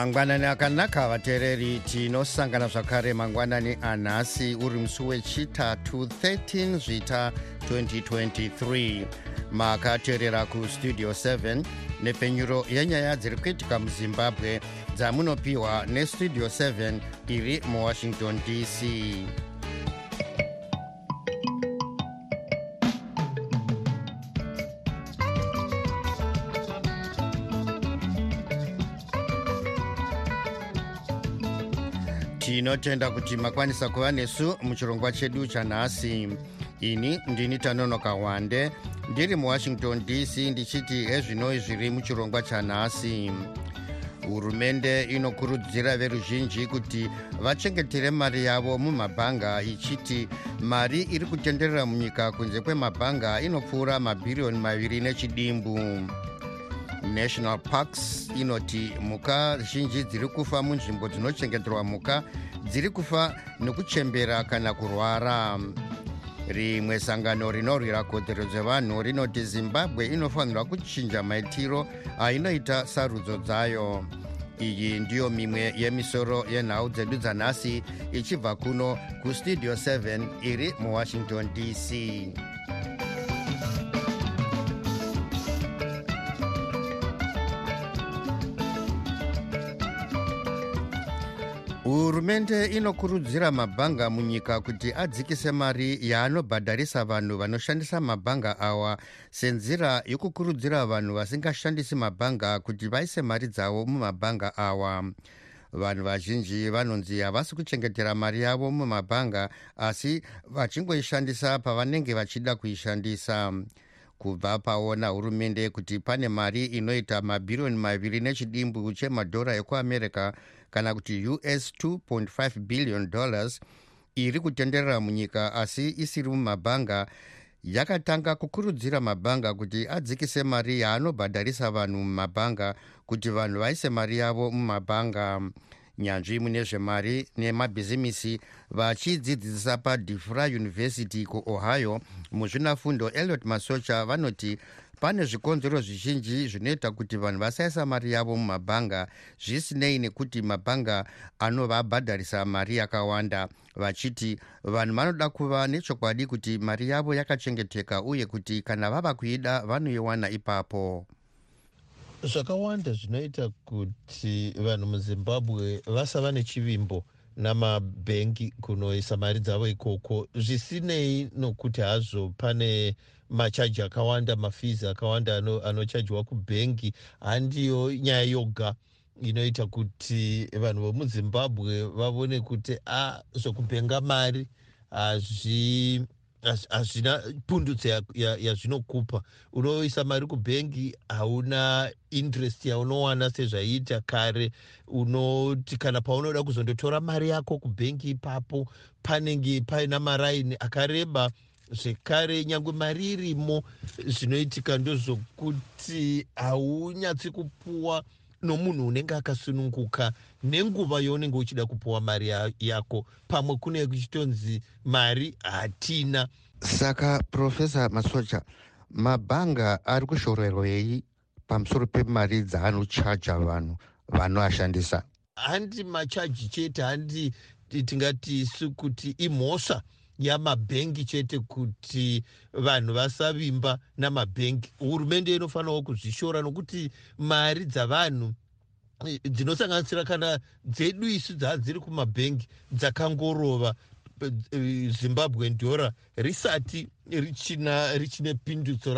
mangwanani akanaka vateereri tinosangana zvakare. Mangwanani anhasi uri musi wechitatu 13 zvita 2023 makateerera kustudio 7 nepfenyuro yenyaya dziri kuitika muzimbabwe dzamunopiwa nestudio 7 iri muwashington dc tinotenda kuti makwanisa kuva nesu muchirongwa chedu chanhasi. Ini ndini tanonoka wande. Ndiri muwashington dc ndichiti ezvinoi zviri muchirongwa chanhasi. Hurumende inokurudzira veruzhinji kuti vachengetere mari yavo mumabhanga ichiti mari iri kutenderera munyika kunze kwemabhanga inopfuura mabhiriyoni maviri nechidimbu national parks inoti mhuka zhinji dziri kufa munzvimbo dzinochengeterwa mhuka dziri kufa nekuchembera kana kurwara. Rimwe sangano rinorwira kodzero dzevanhu rinoti zimbabwe inofanirwa kuchinja maitiro ainoita sarudzo dzayo. Iyi ndiyo mimwe yemisoro yenhau dzedu dzanhasi ichibva kuno kustudio 7 iri muwashington dc hurumende inokurudzira mabhanga munyika kuti adzikise mari yaanobhadharisa vanhu vanoshandisa mabhanga awa senzira yokukurudzira vanhu vasingashandisi mabhanga kuti vaise mari dzavo mumabhanga awa. Vanhu vazhinji vanonzi havasi kuchengetera mari yavo mumabhanga asi vachingoishandisa pavanenge vachida kuishandisa. Kubva paona hurumende kuti pane mari inoita mabhiriyoni maviri nechidimbu chemadhora ekuamerica kana kuti us 2.5 billion dollars iri kutenderera munyika asi isiri mumabhanga. Yakatanga kukurudzira mabhanga kuti adzikise mari yaanobhadharisa vanhu mumabhanga kuti vanhu vaise mari yavo mumabhanga. Nyanzvi mune zvemari nemabhizimisi vachidzidzisa padifra university kuohio. Muzvinafundo eliot masocha vanoti pane zvikonzero zvizhinji zvinoita kuti vanhu vasaisa mari yavo mumabhanga zvisinei nekuti mabhanga anovabhadharisa mari yakawanda. Vachiti vanhu vanoda kuva nechokwadi kuti mari yavo yakachengeteka uye kuti kana vava kuida vanoiwana ipapo. Zvakawanda zvinoita kuti vanhu muzimbabwe vasava nechivimbo namabhengi kunoisa mari dzavo ikoko. Zvisinei nokuti hazvo pane machaji akawanda mafees akawanda anochajwa ano kubhengi handiyo nyaya yoga inoita kuti vanhu vemuzimbabwe vavone kuti a zvokubhenga mari hazvi hazvina pundutso yazvinokupa ya, ya unoisa mari kubhengi hauna interest yaunowana sezvaiita kare. Unoti kana paunoda kuzondotora mari yako kubhengi ipapo panenge paina maraini akareba zvekare nyange mari irimo zvinoitika ndozvokuti haunyatsi kupuwa nomunhu unenge akasununguka nenguva yaunenge uchida kupuwa mari yako pamwe kune kuchitonzi mari hatina. Saka profesa masocha mabhanga ari kushorerwei pamusoro pemari dzaanochaja vanhu vanoashandisa? Handi machaji chete handi tingati isu kuti imhosva yamabhengi chete kuti vanhu vasavimba namabhengi. Hurumende inofanirawo kuzvishora nokuti mari dzavanhu dzinosanganisira kana dzedu isu dzadziri kumabhengi dzakangorova zimbabwe ndora risati richina richine pindutso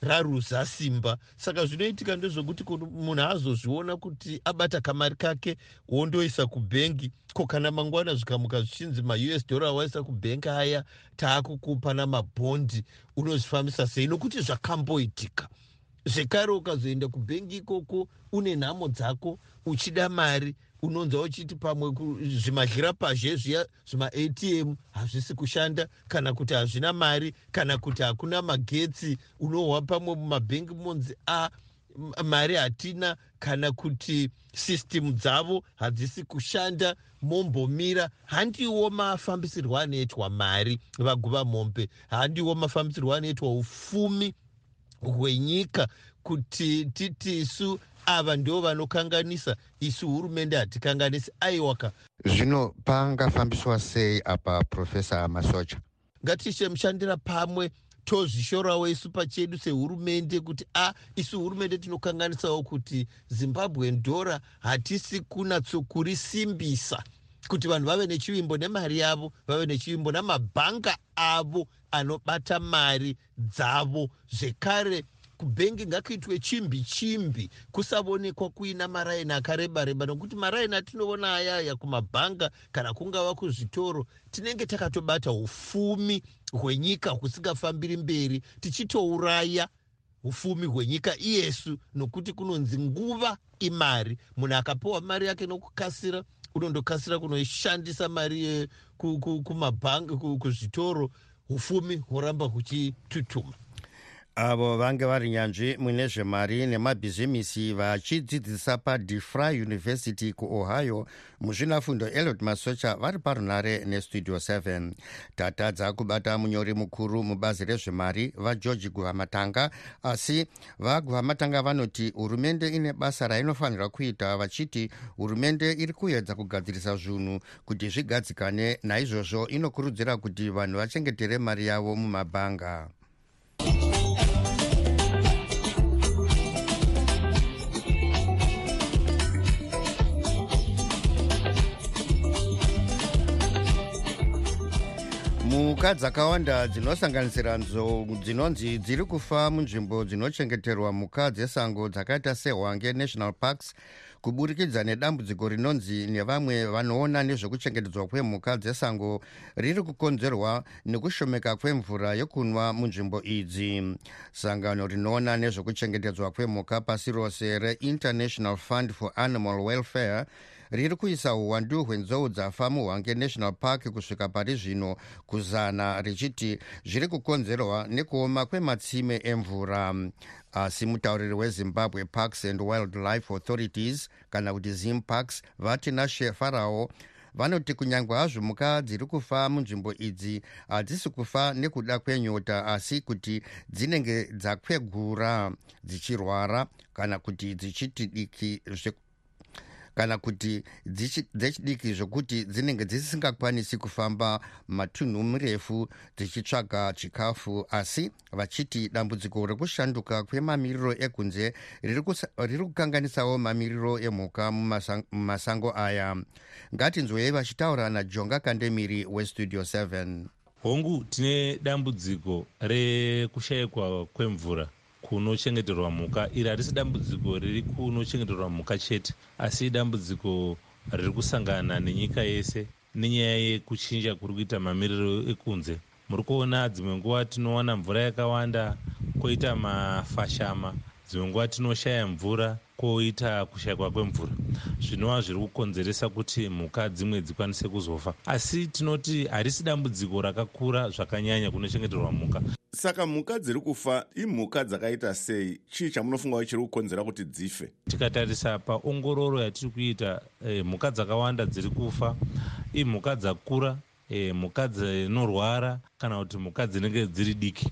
raruza simba. Saka zvinoitika ndezvokuti munhu azozviona kuti abata kamari kake wondoisa kubhengi ko kana mangwana zvikamuka zvichinzi maus dollar waisa kubhengi aya taakukupa namabhondi unozvifambisa sei? Nokuti zvakamboitika. Zvekare ukazoenda kubhengi ikoko une nhamo dzako uchida mari unonzwa uchiti pamwe zvimadyira pazhe zviya zvimaatm hazvisi kushanda kana kuti hazvina mari kana kuti hakuna magetsi unohwa pamwe mumabhengi monzi a mari hatina kana kuti system dzavo hadzisi kushanda mombomira handiwo mafambisirwo anoitwa mari vaguva mombe handiwo mafambisirwo anoitwa ufumi hwenyika kuti titi isu ava ndo vanokanganisa isu hurumende hatikanganisi. Aiwaka zvino pangafambiswa sei apa profesa masocha? Ngatichemushandira pamwe tozvishorawo isu pachedu sehurumende kuti a isu hurumende tinokanganisawo kuti zimbabwe ndora hatisi kunatsokurisimbisa kuti vanhu vave nechivimbo nemari yavo vave nechivimbo namabhanga avo anobata mari dzavo. Zvekare kubhengi ngakuitwe chimbi chimbi kusaonekwa kuina maraini akareba reba nokuti maraini atinoona ayaya kumabhanga kana kungava kuzvitoro tinenge takatobata ufumi hwenyika husingafambiri mberi tichitouraya ufumi hwenyika iyesu nokuti kunonzi nguva imari. Munhu akapiwa mari yake nokukasira unondokasira kunoishandisa mari kumabhanga kuzvitoro ufumi huramba huchitutuma avo vange vari nyanzvi mune zvemari nemabhizimisi vachidzidzisa padefry university kuohio muzvinafundo eliot masocha vari parunare nestudio 7 tatadza kubata munyori mukuru mubazi rezvemari vageorgi guhamatanga asi vaguhamatanga vanoti hurumende ine basa rainofanira kuita vachiti hurumende iri kuedza kugadzirisa zvinhu kuti zvigadzikane. Naizvozvo inokurudzira kuti vanhu vachengetere mari yavo mumabhanga mhuka dzakawanda dzinosanganisira nzou dzinonzi dziri kufa munzvimbo dzinochengeterwa mhuka dzesango dzakaita sehwange national parks kuburikidza nedambudziko rinonzi nevamwe vanoona nezvekuchengetedzwa kwemhuka dzesango riri kukonzerwa nekushomeka kwemvura yokunwa munzvimbo idzi. Sangano rinoona nezvekuchengetedzwa kwemhuka pasi rose reinternational fund for animal welfare riri kuisa uwandu hwenzou dzafa muhwange national park kusvika pari zvino kuzana richiti zviri kukonzerwa nekuoma kwematsime emvura. Asi mutauriri wezimbabwe parks and wildlife authorities kana kuti zimparks vatinashe farao vanoti kunyange hazvo mhuka dziri kufa munzvimbo idzi hadzisi kufa nekuda kwenyota asi kuti dzinenge dzakwegura dzichirwara kana kuti dzichiti diki kana kuti dzechidiki zvokuti dzinenge dzisingakwanisi kufamba matunhu mirefu dzichitsvaga chikafu asi vachiti dambudziko rekushanduka kwemamiriro ekunze riri kukanganisawo mamiriro emhuka mumasango aya. Ngatinzwei vachitaura najonga kandemiri westudio 7 hongu tine dambudziko rekushayikwa kwemvura kunochengeterwa mhuka. Iri harisi dambudziko riri kunochengeterwa mhuka chete asi idambudziko riri kusangana nenyika yese nenyaya yekuchinja kuri kuita mamiriro ekunze. Muri kuona dzimwe nguva tinowana mvura yakawanda kwoita mafashama dzimwe nguva tinoshaya mvura kwoita kushayikwa kwemvura. Zvinova zviri kukonzeresa kuti mhuka dzimwe dzikwanise kuzofa. Asi tinoti harisi dambudziko rakakura zvakanyanya kunochengeterwa mhuka. Saka mhuka dziri kufa imhuka dzakaita sei? Chii chamunofunga chiri kukonzera kuti dzife? Tikatarisa paongororo yatiri kuita e, mhuka dzakawanda dziri kufa imhuka dzakura e, mhuka dzinorwara kana kuti mhuka dzinenge dziri diki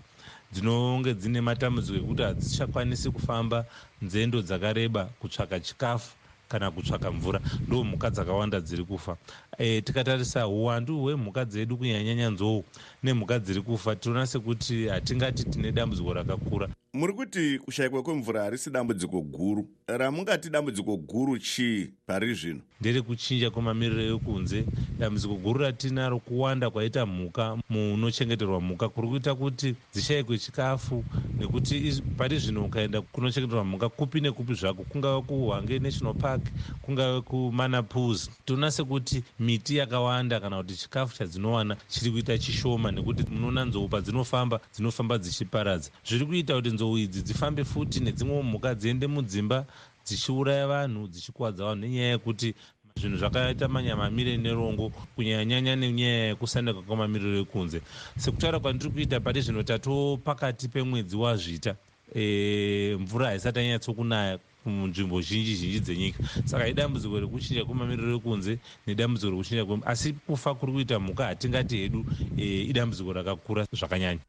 dzinonge dzine matambudziko ekuti hadzichakwanisi kufamba nzendo dzakareba kutsvaka chikafu kana kutsvaka mvura. Ndo mhuka dzakawanda dziri kufa. E, tikatarisa uwandu hwemhuka dzedu kunyanyanya nzou nemhuka dziri kufa tinoona sekuti hatingati tine dambudziko rakakura muri kuti kushayikwa kwemvura harisi dambudziko guru. Ramungati dambudziko guru chii pari zvino? Nderekuchinja kwemamiriro ekunze dambudziko guru ratinaro kuwanda kwaita mhuka munochengeterwa mhuka. Kuri kuita kuti dzishayikwe chikafu nekuti pari zvino ukaenda kunochengeterwa mhuka kupi nekupi zvako. Kungava kuhwange national park kungave kumanapus toona sekuti miti yakawanda kana kuti chikafu chadzinowana chiri kuita chishoma nekuti munoona nzou padzinofamba dzinofamba dzichiparadza. Zviri kuita kuti nzou idzi dzifambe futi nedzimwewo mhuka dziende mudzimba dzichiuraya vanhu dzichikwadza vanhu. Nenyaya yekuti zvinhu zvakaita manyamamire nerongo kunyanyanya nenyaya yekusandika kwemamiriro ekunze sekutaura kwandiri kuita pari zvino tato pakati pemwedzi wazvita e, mvura haisati anyatsokunaya munzvimbo zhinji zhinji dzenyika. Saka idambudziko rekuchinja kwemamiriro ekunze nedambudziko rekuchinja kwe asi kufa kuri kuita mhuka hatingati hedu e, idambudziko rakakura zvakanyanya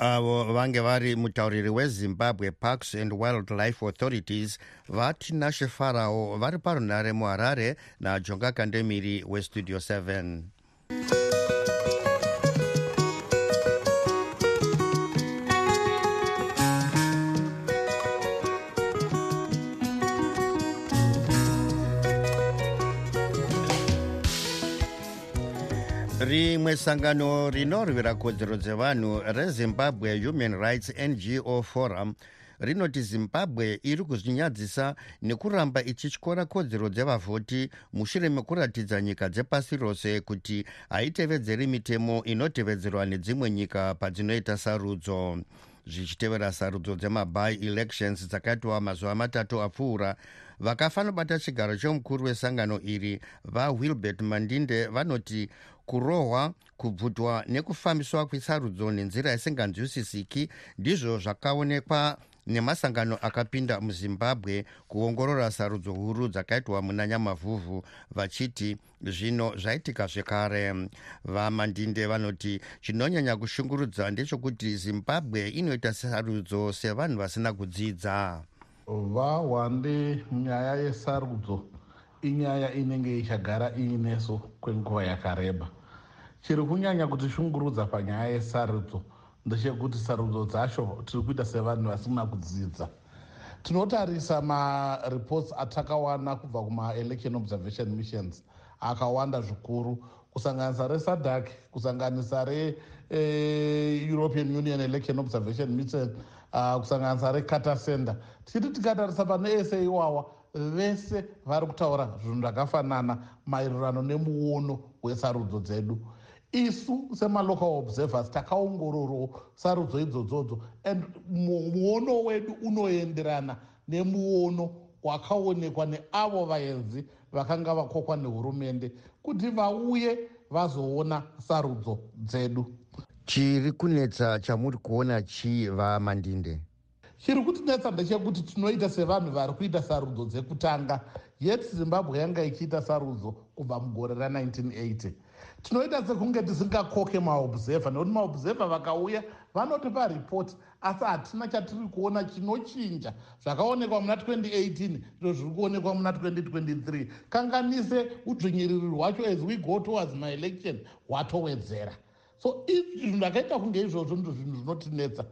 avo vange vari mutauriri wezimbabwe parks and wildlife authorities vatinashe farao vari parunhare muharare najonga kandemiri westudio 7 rimwe sangano rinorwira kodzero dzevanhu rezimbabwe human rights ngo forum rinoti zimbabwe iri kuzvinyadzisa nekuramba ichityora kodzero dzevavhoti mushure mekuratidza nyika dzepasi rose kuti haitevedzeri mitemo inotevedzerwa nedzimwe nyika padzinoita sarudzo. Zvichitevera sarudzo dzemaby elections dzakaitwa mazuva matatu apfuura vakafanobata chigaro chomukuru wesangano iri vawilbert mandinde vanoti kurohwa kubvutwa nekufambiswa kwesarudzo nenzira isinganzwisisiki ndizvo zvakaonekwa nemasangano akapinda muzimbabwe kuongorora sarudzo huru dzakaitwa muna nyamavhuvhu vachiti zvino zvaitika zvekare. Vamandinde vanoti chinonyanya kushungurudza ndechekuti zimbabwe inoita sarudzo sevanhu vasina kudzidza. Vahwande nyaya yesarudzo inyaya inenge ichagara iineso kwenguva yakareba chiri kunyanya kutishungurudza panyaya yesarudzo ndechekuti sarudzo dzacho tiri kuita sevanhu vasina kudzidza. Tinotarisa mareports atakawana kubva kumaelection observation missions akawanda zvikuru kusanganisa resadak kusanganisa reeuropean union election observation mission uh, kusanganisa recarter center. Tichiti tikatarisa pane ese iwawa vese vari kutaura zvinhu zvakafanana maererano nemuono wesarudzo dzedu isu semalocal observers takaongororawo sarudzo idzodzodzo and muono wedu unoenderana nemuono wakaonekwa neavo vaenzi vakanga vakokwa nehurumende kuti vauye vazoona sarudzo dzedu. Chiri kunetsa chamuri kuona chii vamandinde chiri kutinetsa ndechekuti tinoita sevanhu vari kuita sarudzo dzekutanga. Yet zimbabwe yanga ichiita sarudzo kubva mugore ra1980 tinoita sekunge tisingakoke maobserver nekuti maobserver vakauya vanotipa ripoti asi hatina chatiri kuona chinochinja. Zvakaonekwa muna 2018 ndo zviri kuonekwa muna 2023 kanganise udzvinyiriri hwacho as we go towards maelection hwatowedzera. So zvinhu zvakaita kunge izvozvo ndo zvinhu zvinotinetsa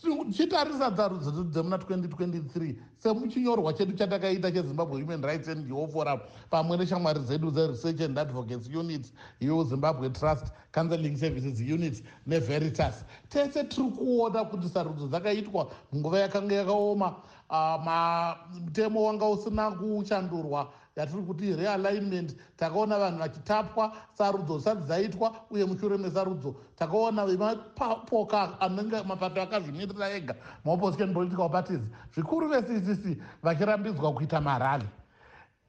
tichitarisa tsarudzo dzemuna 2023 semuchinyorwa chedu chatakaita chezimbabwe human rights ngo forum pamwe neshamwari dzedu dzeresearch and advocates unit yezimbabwe trust counseling services unit neveritas. Tese tiri kuona kuti sarudzo dzakaitwa nguva yakanga yakaoma ah, mutemo wanga usina kuchandurwa yatiri kuti realignment takaona vanhu vachitapwa sarudzo zisati dzaitwa uye mushure mesarudzo takaona vemapoka anenge mapato akazvimirira ega maopposition political parties zvikuru veccc vachirambidzwa kuita marali.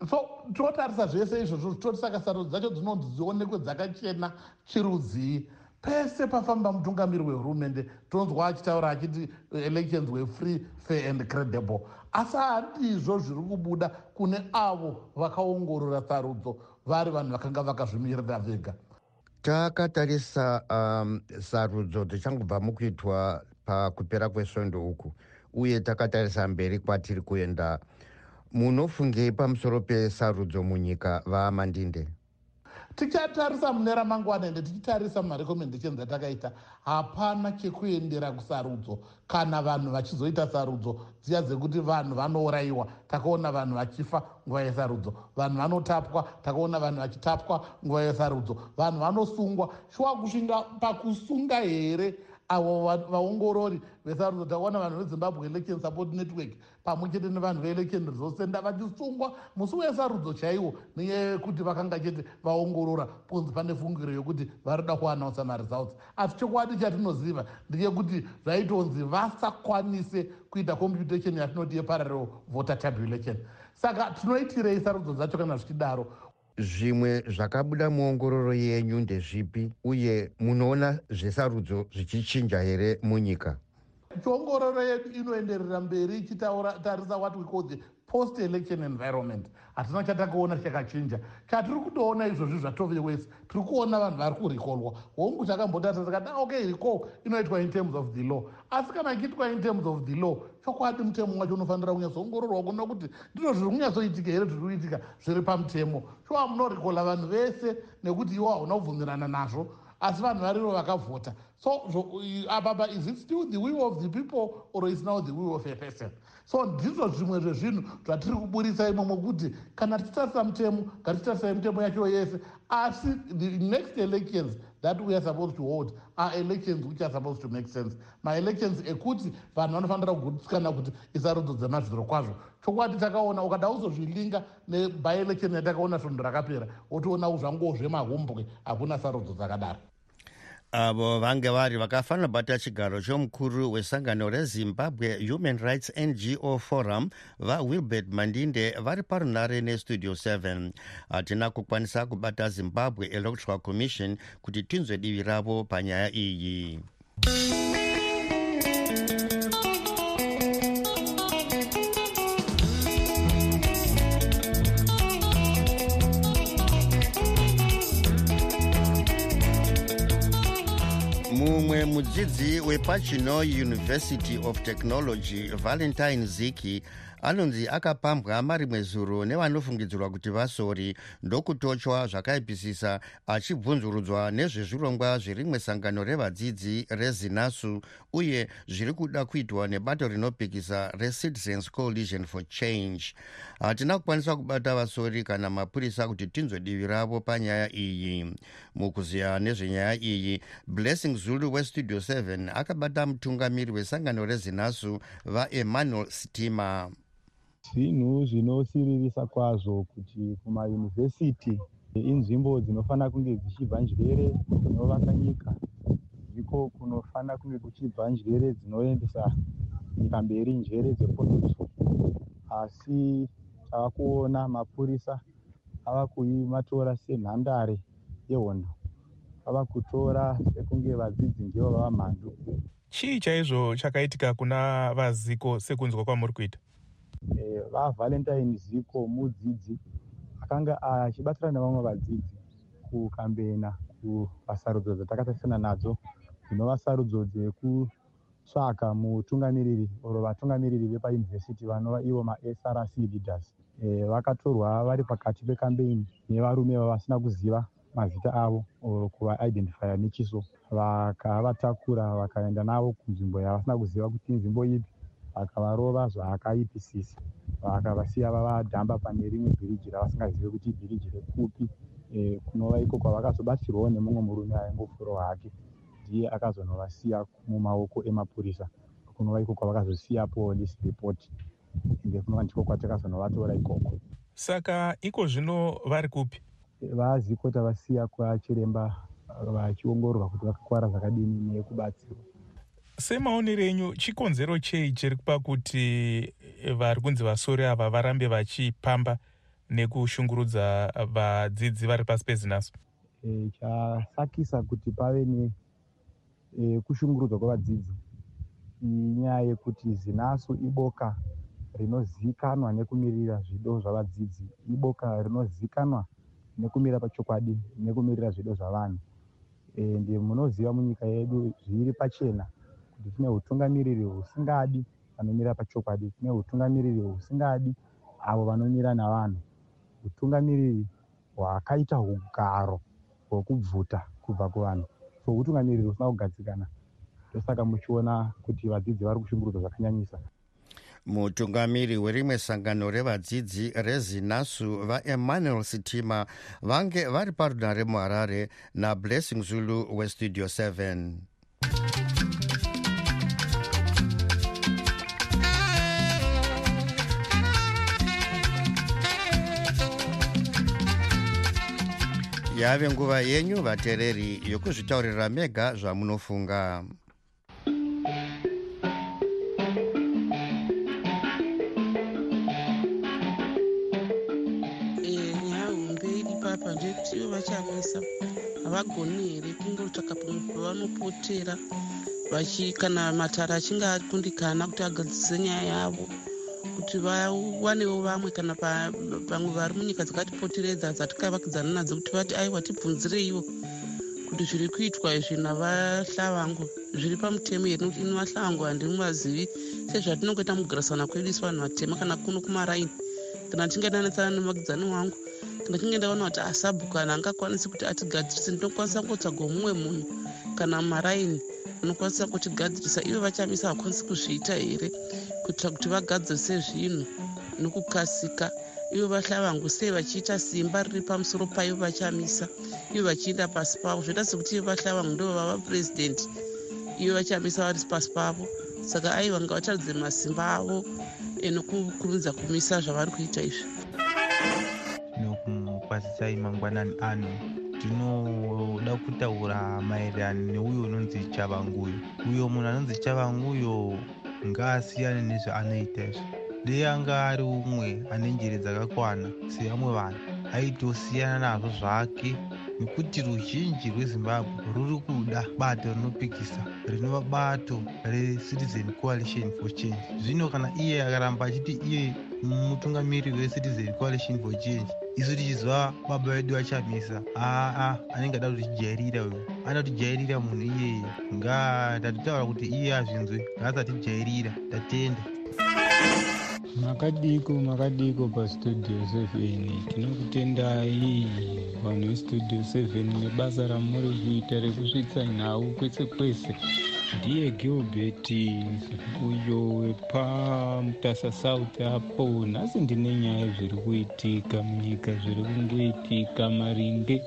So totarisa zvese izvozvo zvitorisa sarudzo dzacho dzinonzi dzionekwe dzakachena chirudzii. Pese pafamba mutungamiri wehurumende tonzwa achitaura achiti elections wefree fair and credible asi handizvo zviri kubuda kune avo vakaongorora sarudzo vari vanhu vakanga vakazvimirira vega. Takatarisa um, sarudzo dzichangobva mukuitwa pakupera kwesvondo uku uye takatarisa mberi kwatiri kuenda. Munofungei pamusoro pesarudzo munyika vaamandinde tichatarisa mune ramangwana ende tichitarisa mumarecommendations atakaita hapana chekuendera kusarudzo. Kana vanhu vachizoita sarudzo dziya dzekuti vanhu vanourayiwa takaona vanhu vachifa nguva yesarudzo. Vanhu vanotapwa takaona vanhu vachitapwa nguva yesarudzo. Vanhu vanosungwa shuwa kusvinga pakusunga here avo vaongorori vesarudzo takaona vanhu vezimbabwe election support network pamwe chete nevanhu veelection rezosenda vachisungwa musi wesarudzo chaiwo neyekuti vakanga chete vaongorora punzi pane fungiro yokuti varida kuanaunsa maresults asi chokwadi chatinoziva ndechekuti zvaitonzi vasakwanise kuita computation yatinoti yeparallel voter tabulation saka tinoitirei sarudzo dzacho kana zvichidaro zvimwe zvakabuda muongororo yenyu ndezvipi uye munoona zvesarudzo zvichichinja here munyika? Chiongororo yedu inoenderera mberi ichitarisa what we call the post election environment hatina chatakaona chakachinja. Chatiri kutoona izvozvi zvatove wese tiri kuona vanhu vari kurikolwa. Hongu takambotata tikati ah, okay recall inoitwa in terms of the law. Asi kana ichiitwa in terms of the law chokwadi mutemo wacho unofanira kunyatsoongororwa kuona kuti ndizvo zviri kunyatsoitika here zviri kuitika zviri pamutemo. Shuwa munorikola vanhu vese nekuti iwo hauna kubvumirana nazvo asi vanhu varivo vakavhota. So apapa is it still the will of the people or is now the will of a person so ndizvo zvimwe zvezvinhu zvatiri kuburisa imomo kuti kana tichitarisa mutemo ngatitarisai mitemo yacho yese. Asi the next elections that we are supposed to hold are elections which are supposed to make sense. Maelections ekuti vanhu vanofanira kugutsikana kuti isarudzo dzemazviro kwazvo. Chokwadi takaona ukada uzozvilinga nebyelection yatakaona svondo rakapera wotoona zvangowo zvemahombwe hakuna sarudzo dzakadaro avo vange vari vakafanira bata chigaro chomukuru wesangano rezimbabwe human rights ngo forum vawilbert mandinde vari parunare nestudio 7 hatina kukwanisa kubata zimbabwe electoral commission kuti tinzwe divi ravo panyaya iyi mumwe mudzidzi wepachinoy university of technology valentine ziki anonzi akapambwa marimwe zuro nevanofungidzirwa kuti vasori. Ndokutochwa zvakaipisisa achibvunzurudzwa nezvezvirongwa zverimwe sangano revadzidzi rezinasu uye zviri kuda kuitwa nebato rinopikisa recitizens coalition for change. Hatina kukwanisa kubata vasori kana mapurisa kuti tinzwe divi ravo panyaya iyi. Mukuziya nezvenyaya iyi blessing zulu westudio 7 akabata mutungamiri wesangano rezinasu vaemmanuel stima zvinhu zvinosiririsa kwazvo kuti kumayunivhesiti inzvimbo dzinofanira kunge dzichibva njere dzinovaka nyika. Ndiko kunofanira kunge kuchibva njere dzinoendesa nyika mberi njere dzepolitiki asi tava kuona mapurisa ava kuimatora senhandare yehondo. Ava kutora sekunge vadzidzi ndivo vava mhandu chii chaizvo chakaitika kuna vaziko sekunzwa kwamuri kuita vavalentine ziko mudzidzi akanga achibatsira nevamwe vadzidzi kukambena kuvasarudzo dzatakatarisana nadzo dzinova sarudzo dzekutsvaka mutungamiriri oro vatungamiriri vepayunivhesiti vanova ivo masrc leaders. E, vakatorwa vari pakati pekambeni nevarume vavasina kuziva mazita avo oro kuvaidentifya nechiso. Vakavatakura vakaenda navo kunzvimbo yavasina kuziva kuti inzvimbo ipi vakavarova zvaakaipisisa. Vakavasiya vavadhamba pane rimwe bhiriji ravasingazivi kuti ibhiriji rekupi. E, kunova iko kwavakazobatsirwawo nemumwe murume aingofurawo hake ndiye akazonovasiya mumaoko emapurisa. Kunova iko kwavakazosiya police report. Ende kunova ndiko kwatakazonovatora ikoko. Saka iko zvino vari kupi? Vazikota vasiya kwachiremba vachiongororwa kuti vakakwara zvakadini nekubatsirwa semaonero enyu chikonzero chei chiri kupa kuti vari kunzi vasori ava varambe vachipamba nekushungurudza vadzidzi vari pasi pezinaso? E, chasakisa kuti pave nekushungurudzwa e, kwevadzidzi. Inyaya yekuti zinaso iboka rinozivikanwa nekumirira zvido zvavadzidzi iboka rinozivikanwa nekumira pachokwadi nekumirira zvido zvavanhu. Ende munoziva munyika yedu zviri pachena kuti tine utungamiriri husingadi vanomira pachokwadi tine utungamiriri husingadi avo vanomira navanhu. Utungamiriri hwakaita ugaro hwekubvuta kubva kuvanhu. So utungamiriri husina kugadzikana. Ndosaka muchiona kuti vadzidzi vari kushungurudzwa zvakanyanyisa. Mutungamiri werimwe sangano revadzidzi rezinasu vaemmanuel sitima vange vari parunare muharare nablessing zulu westudio 7 yave nguva yenyu vateereri yokuzvitaurira mega zvamunofunga. Nyaya hombe ipapa ndeyekuti ivo vachamisa havagoni here kungotsvaka pamwe pavanopotera kana matare achinge akundikana kuti agadzise nyaya yavo kuti vawanewo vamwe kana vamwe vari munyika dzakatipoteredza dzatikavakidzana nadzo kuti vati aiwa tibvunzireiwo? Kuti zviri kuitwa izvi navahlavangu. Zviri pamutemo here? Nokuti ini vahlavangu handimuvazivi sezvatinongoita mugarisana kwedu isu vanhu vatema kana kuno kumaraini. Kana tichinge danetsana nemakidzani wangu kana tichinge ndaona kuti asabhuku kana angakwanisi kuti atigadzirise ndinokwanisa kungotsvagawo mumwe munhu kana maraini anokwanisa kutigadzirisa. Ivo vachamisa vakwanisi kuzviita here kuitira kuti vagadzirise zvinhu nokukasika. Ivo vahlavangu sei vachiita simba riri pamusoro paivo vachamisa. Ivo vachienda pasi pavo. Zvoita sekuti ivo vahlavangu ndo vava purezidendi ivo vachamisa vari pasi pavo. Saka aiva ngavataridze masimba avo enokukurumidza kumisa zvavari kuita izvi. Nokumukwazisai mangwanani ano ndinoda kutaura maererano neuyo unonzi chavanguyo. Uyo munhu anonzi chavanguyo ngaasiyane nezvaanoita izvo. Dei anga ari umwe ane njere dzakakwana sevamwe vanhu. Aitosiyana nazvo zvake nekuti ruzhinji rwezimbabwe ruri kuda bato rinopikisa rinova bato recitizen coalition for change. Zvino kana iye akaramba achiti iye mutungamiri wecitizen coalition for change. Isu tichiziva baba vedu vachamisa aa anenge ada kutijairira uyu. Anoda kutijairira munhu iyeye nga ndatotaura kuti iye azvinzwe. Ngaasatijairira ndatenda makadiko makadiko pastudio 7 tinokutendai vanhu vestudio 7 nebasa ramuri kuita rekusvitsa nhau kwese kwese ndiye gilbert uyo wepamutasa south apo. Nhasi ndine nyaya zviri kuitika munyika zviri kungoitika maringe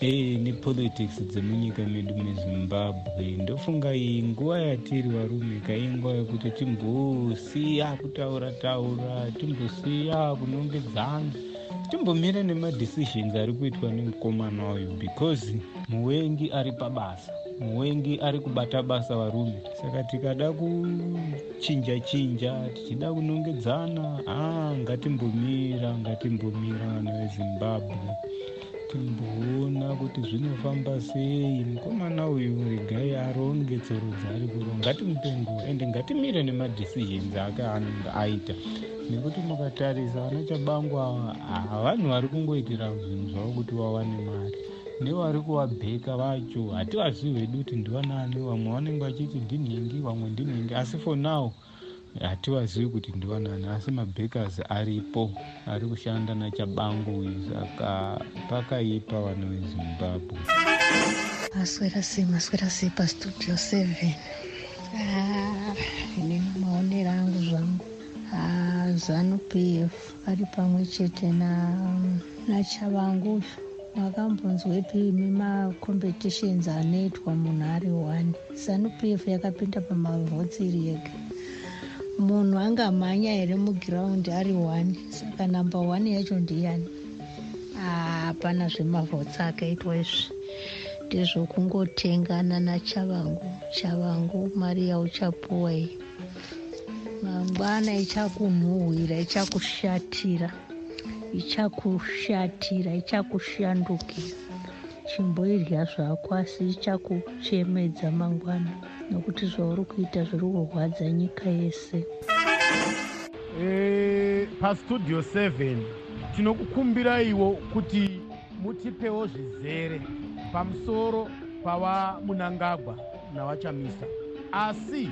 e nepolitics dzemunyika medu mezimbabwe. Ndofunga iyi nguva yatiri varume kainguva yekuti timbosiya kutaura taura timbosiya kunongedzana timbomira nemadecisions ari kuitwa nemukomana uyu because muwengi ari pabasa muwengi ari kubata basa varume. Saka tikada kuchinja chinja tichida kunongedzana. A ngatimbomira ngatimbomira vana vezimbabwe timboona kuti zvinofamba sei. Mukomana uyu regai aronge tsoro dzaari kuronga ngatimupengo ende ngatimire nemadecisions ake anenge aita. Nekuti mukatarisa vana chabangwa havanhu vari kungoitira zvinhu zvavo kuti vawane mari. Nevari kuvabheka vacho hativazivi hedu kuti ndivanani vamwe vanenge vachiti ndinhingi vamwe ndinhingi asi for now hativazivi kuti ndivanani asi mabhekers aripo ari kushanda nachabangu uyu saka pakaipa vana vezimbabwe. Maswera sei maswera sei pastudio 7 ine maonero angu zvangu. Zanu p f ari pamwe chete nachavangu makambonzwepi imi macompetitions anoitwa munhu ari one. Zanu p f yakapinda pamavhotsi iri yega munhu angamhanya here mugiraundi ari one saka namba one yacho ndiyani? Hapana zvemavhotsi akaitwa izvi. Ndezvokungotengana nachavangu chavangu mari yauchapuwa iyi. Mangwana ichakunhuhwira ichakushatira ichakushatira ichakushandukira chimboirya zvako asi ichakuchemedza mangwana nokuti zvauri kuita zviri kurwadza nyika yese. E, pastudio 7 tinokukumbiraiwo kuti mutipewo zvizere pamusoro pava munangagwa navachamisa asi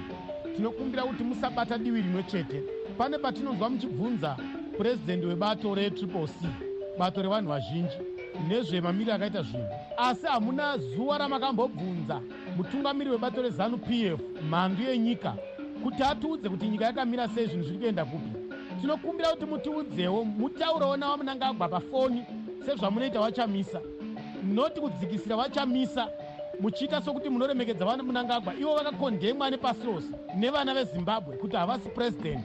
tinokumbira kuti musabata divi rimwe chete. Pane patinonzwa muchibvunza purezidendi webato retriple c bato revanhu vazhinji nezvemamiriro akaita zvinhu. Asi hamuna zuva ramakambobvunza mutungamiri webato rezanu p f mhandu yenyika kuti atiudze kuti nyika yakamira sei zvinhu zviri kuenda kupi. Tinokumbira kuti mutiudzewo mutaurewo navamunangagwa pafoni sezvamunoita vachamisa noti kudzikisira vachamisa muchiita sokuti munoremekedza vana munangagwa ivo vakakondemwa nepasi rose nevana vezimbabwe kuti havasi purezidendi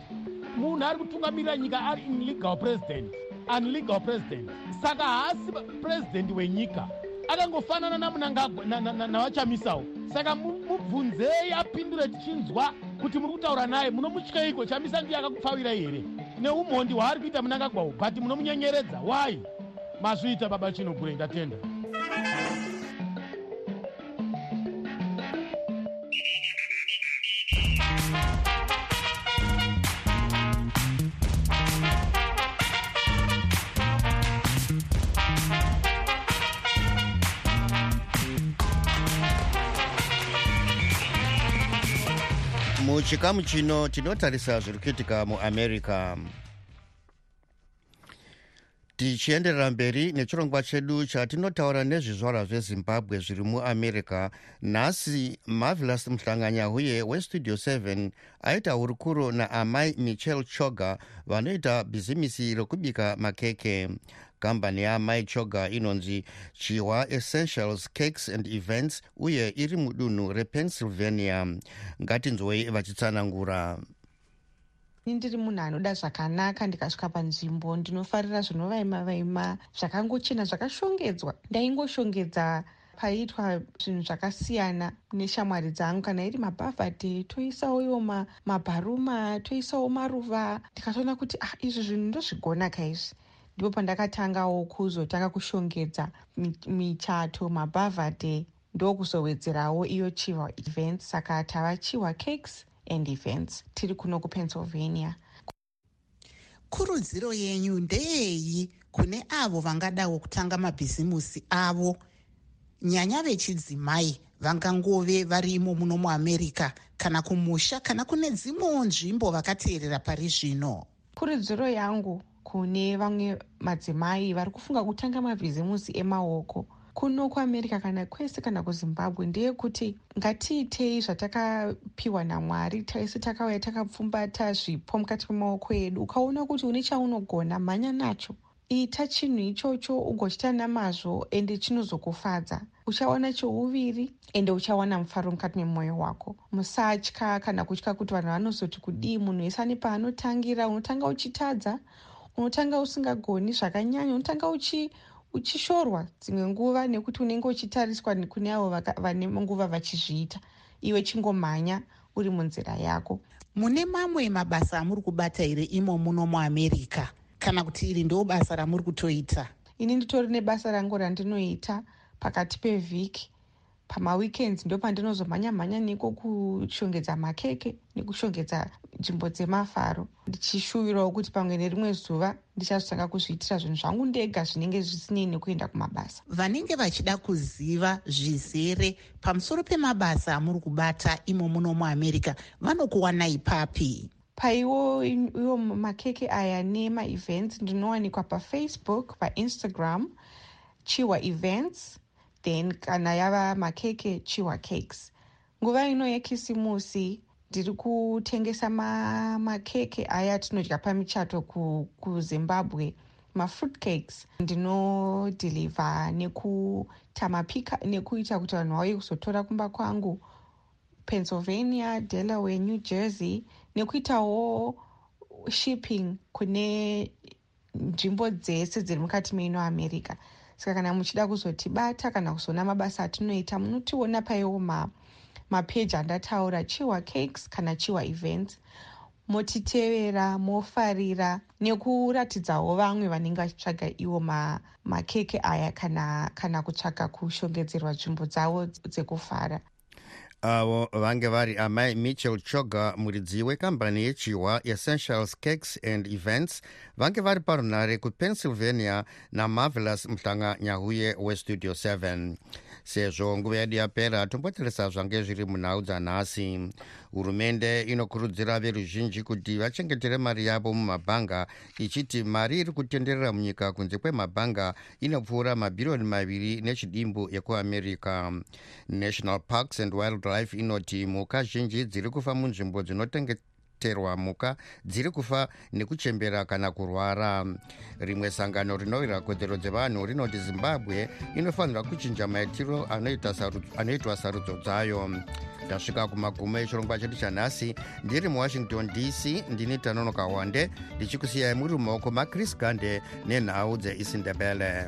munhu ari kutungamirira nyika ari inlegal president unlegal president. Saka haasi purezidendi wenyika akangofanana namunangagwa navachamisawo saka mubvunzei apindure tichinzwa kuti muri kutaura naye munomutyeiko chamisa ndiye akakupfavirai here? Neumhondi hwaari kuita munangagwawo but munomunyenyeredza wai mazviita baba chinogure ndatenda muchikamu chino tinotarisa zviri kuitika muamerica. Tichienderera mberi nechirongwa chedu chatinotaura nezvizvarwa zvezimbabwe zviri muamerica. Nhasi marvelous muhlanganyahuye westudio 7 aita hurukuro naamai michel choga vanoita bhizimisi rokubika makeke kambani yaamai choga inonzi chihwa essentials cakes and events uye iri mudunhu repennsylvania. Ngatinzwei vachitsanangura. Ndiri munhu anoda zvakanaka ndikasvika panzvimbo ndinofarira zvinovaima vaima zvakangochena zvakashongedzwa. Ndaingoshongedza paiitwa zvinhu zvakasiyana neshamwari dzangu. Kana iri mabhavhadhe toisawo iwo mabharuma toisawo maruva. Ndikatoona kuti ah izvi zvinhu ndozvigona kaizvi ndipo pandakatangawo kuzotanga kushongedza michato mabhavhadhe ndokuzowedzerawo iyo chihwa events saka tava chihwa cakes and events. Tiri kuno kupennsylvania. Kurudziro yenyu ndeyeyi kune avo vangadawo kutanga mabhizimusi avo. Nyanya vechidzimai vangangove varimo muno muamerica kana kumusha kana kune dzimwewo nzvimbo vakateerera pari zvino. Kurudziro yangu kune vamwe madzimai vari kufunga kutanga mabhizimusi emaoko. Kuno kuamerica kana kwese kana kuzimbabwe ndeyekuti ngatiitei zvatakapiwa namwari taisi takauya takapfumbata zvipo mukati memaoko edu. Ukaona kuti une chaunogona mhanya nacho. Ita chinhu ichocho ugochita namazvo ende chinozokufadza. Uchawana chouviri ende uchawana mufaro mukati memwoyo wako. Musatya kana kutya kuti vanhu vanozoti kudii munhu wese ane paanotangira unotanga uchitadza unotanga usingagoni zvakanyanya unotanga uchi uchishorwa dzimwe nguva nekuti unenge uchitariswa kune avo vane nguva vachizviita. Iwe chingomhanya uri munzira yako. Mune mamwe mabasa amuri kubata here imo muno muamerica kana kuti iri ndo basa ramuri kutoita? Ini nditori nebasa rangu randinoita pakati pevhiki pamaweekends ndo pandinozomhanya mhanya neko kushongedza makeke nekushongedza nzvimbo dzemafaro. Ndichishuvirawo kuti pamwe nerimwe zuva ndichazotanga kuzviitira zvinhu zvangu ndega zvinenge zvisinei nekuenda kumabasa. Vanenge vachida kuziva zvizere pamusoro pemabasa amuri kubata imo muno muamerica vanokuwana ipapi? Paiwo iwo makeke aya nemaevents ndinowanikwa pafacebook painstagram chiwa events then kana yava makeke chiwa cakes. Nguva ino yekisimusi ndiri kutengesa makeke aya tinodya pamichato kuzimbabwe mafruit cakes ndinodhilivha nekutamapika nekuita kuti vanhu vauye kuzotora kumba kwangu. Pennsylvania delaware new jersey nekuitawo shipping kune nzvimbo dzese dziri mukati meino america saka kana muchida kuzotibata kana kuzoona mabasa atinoita munotiona paiwo mapeji andataura chiwa cakes kana chiwa events. Motitevera mofarira nekuratidzawo vamwe vanenge vachitsvaga iwo makeke aya kana, kana kutsvaga kushongedzerwa nzvimbo dzavo dzekufara avo vange vari amai michel choga muridzi wekambani yechihwa essentials cakes and events vange vari parunhare kupennsylvania namarvelous muhlanga nyahuye westudio 7 sezvo nguva yedu yapera tombotarisa zvange zviri munhau dzanhasi hurumende inokurudzira veruzhinji kuti vachengetere mari yavo mumabhanga ichiti mari iri kutenderera munyika kunze kwemabhanga inopfuura mabhiriyoni maviri nechidimbu ekuamerica national parks and wildlife inoti mhuka zhinji dziri kufa munzvimbo dzinotengeta terwa mhuka dziri kufa nekuchembera kana kurwara. Rimwe sangano rinowira kodzero dzevanhu rinoti zimbabwe inofanirwa kuchinja maitiro anoitwa sarudzo dzayo. Ndasvika kumagumo echirongwa chedu chanhasi ndiri muwashington dc ndini tanonoka wande ndichikusiyai muri mumaoko macris gande nenhau dzeisindebele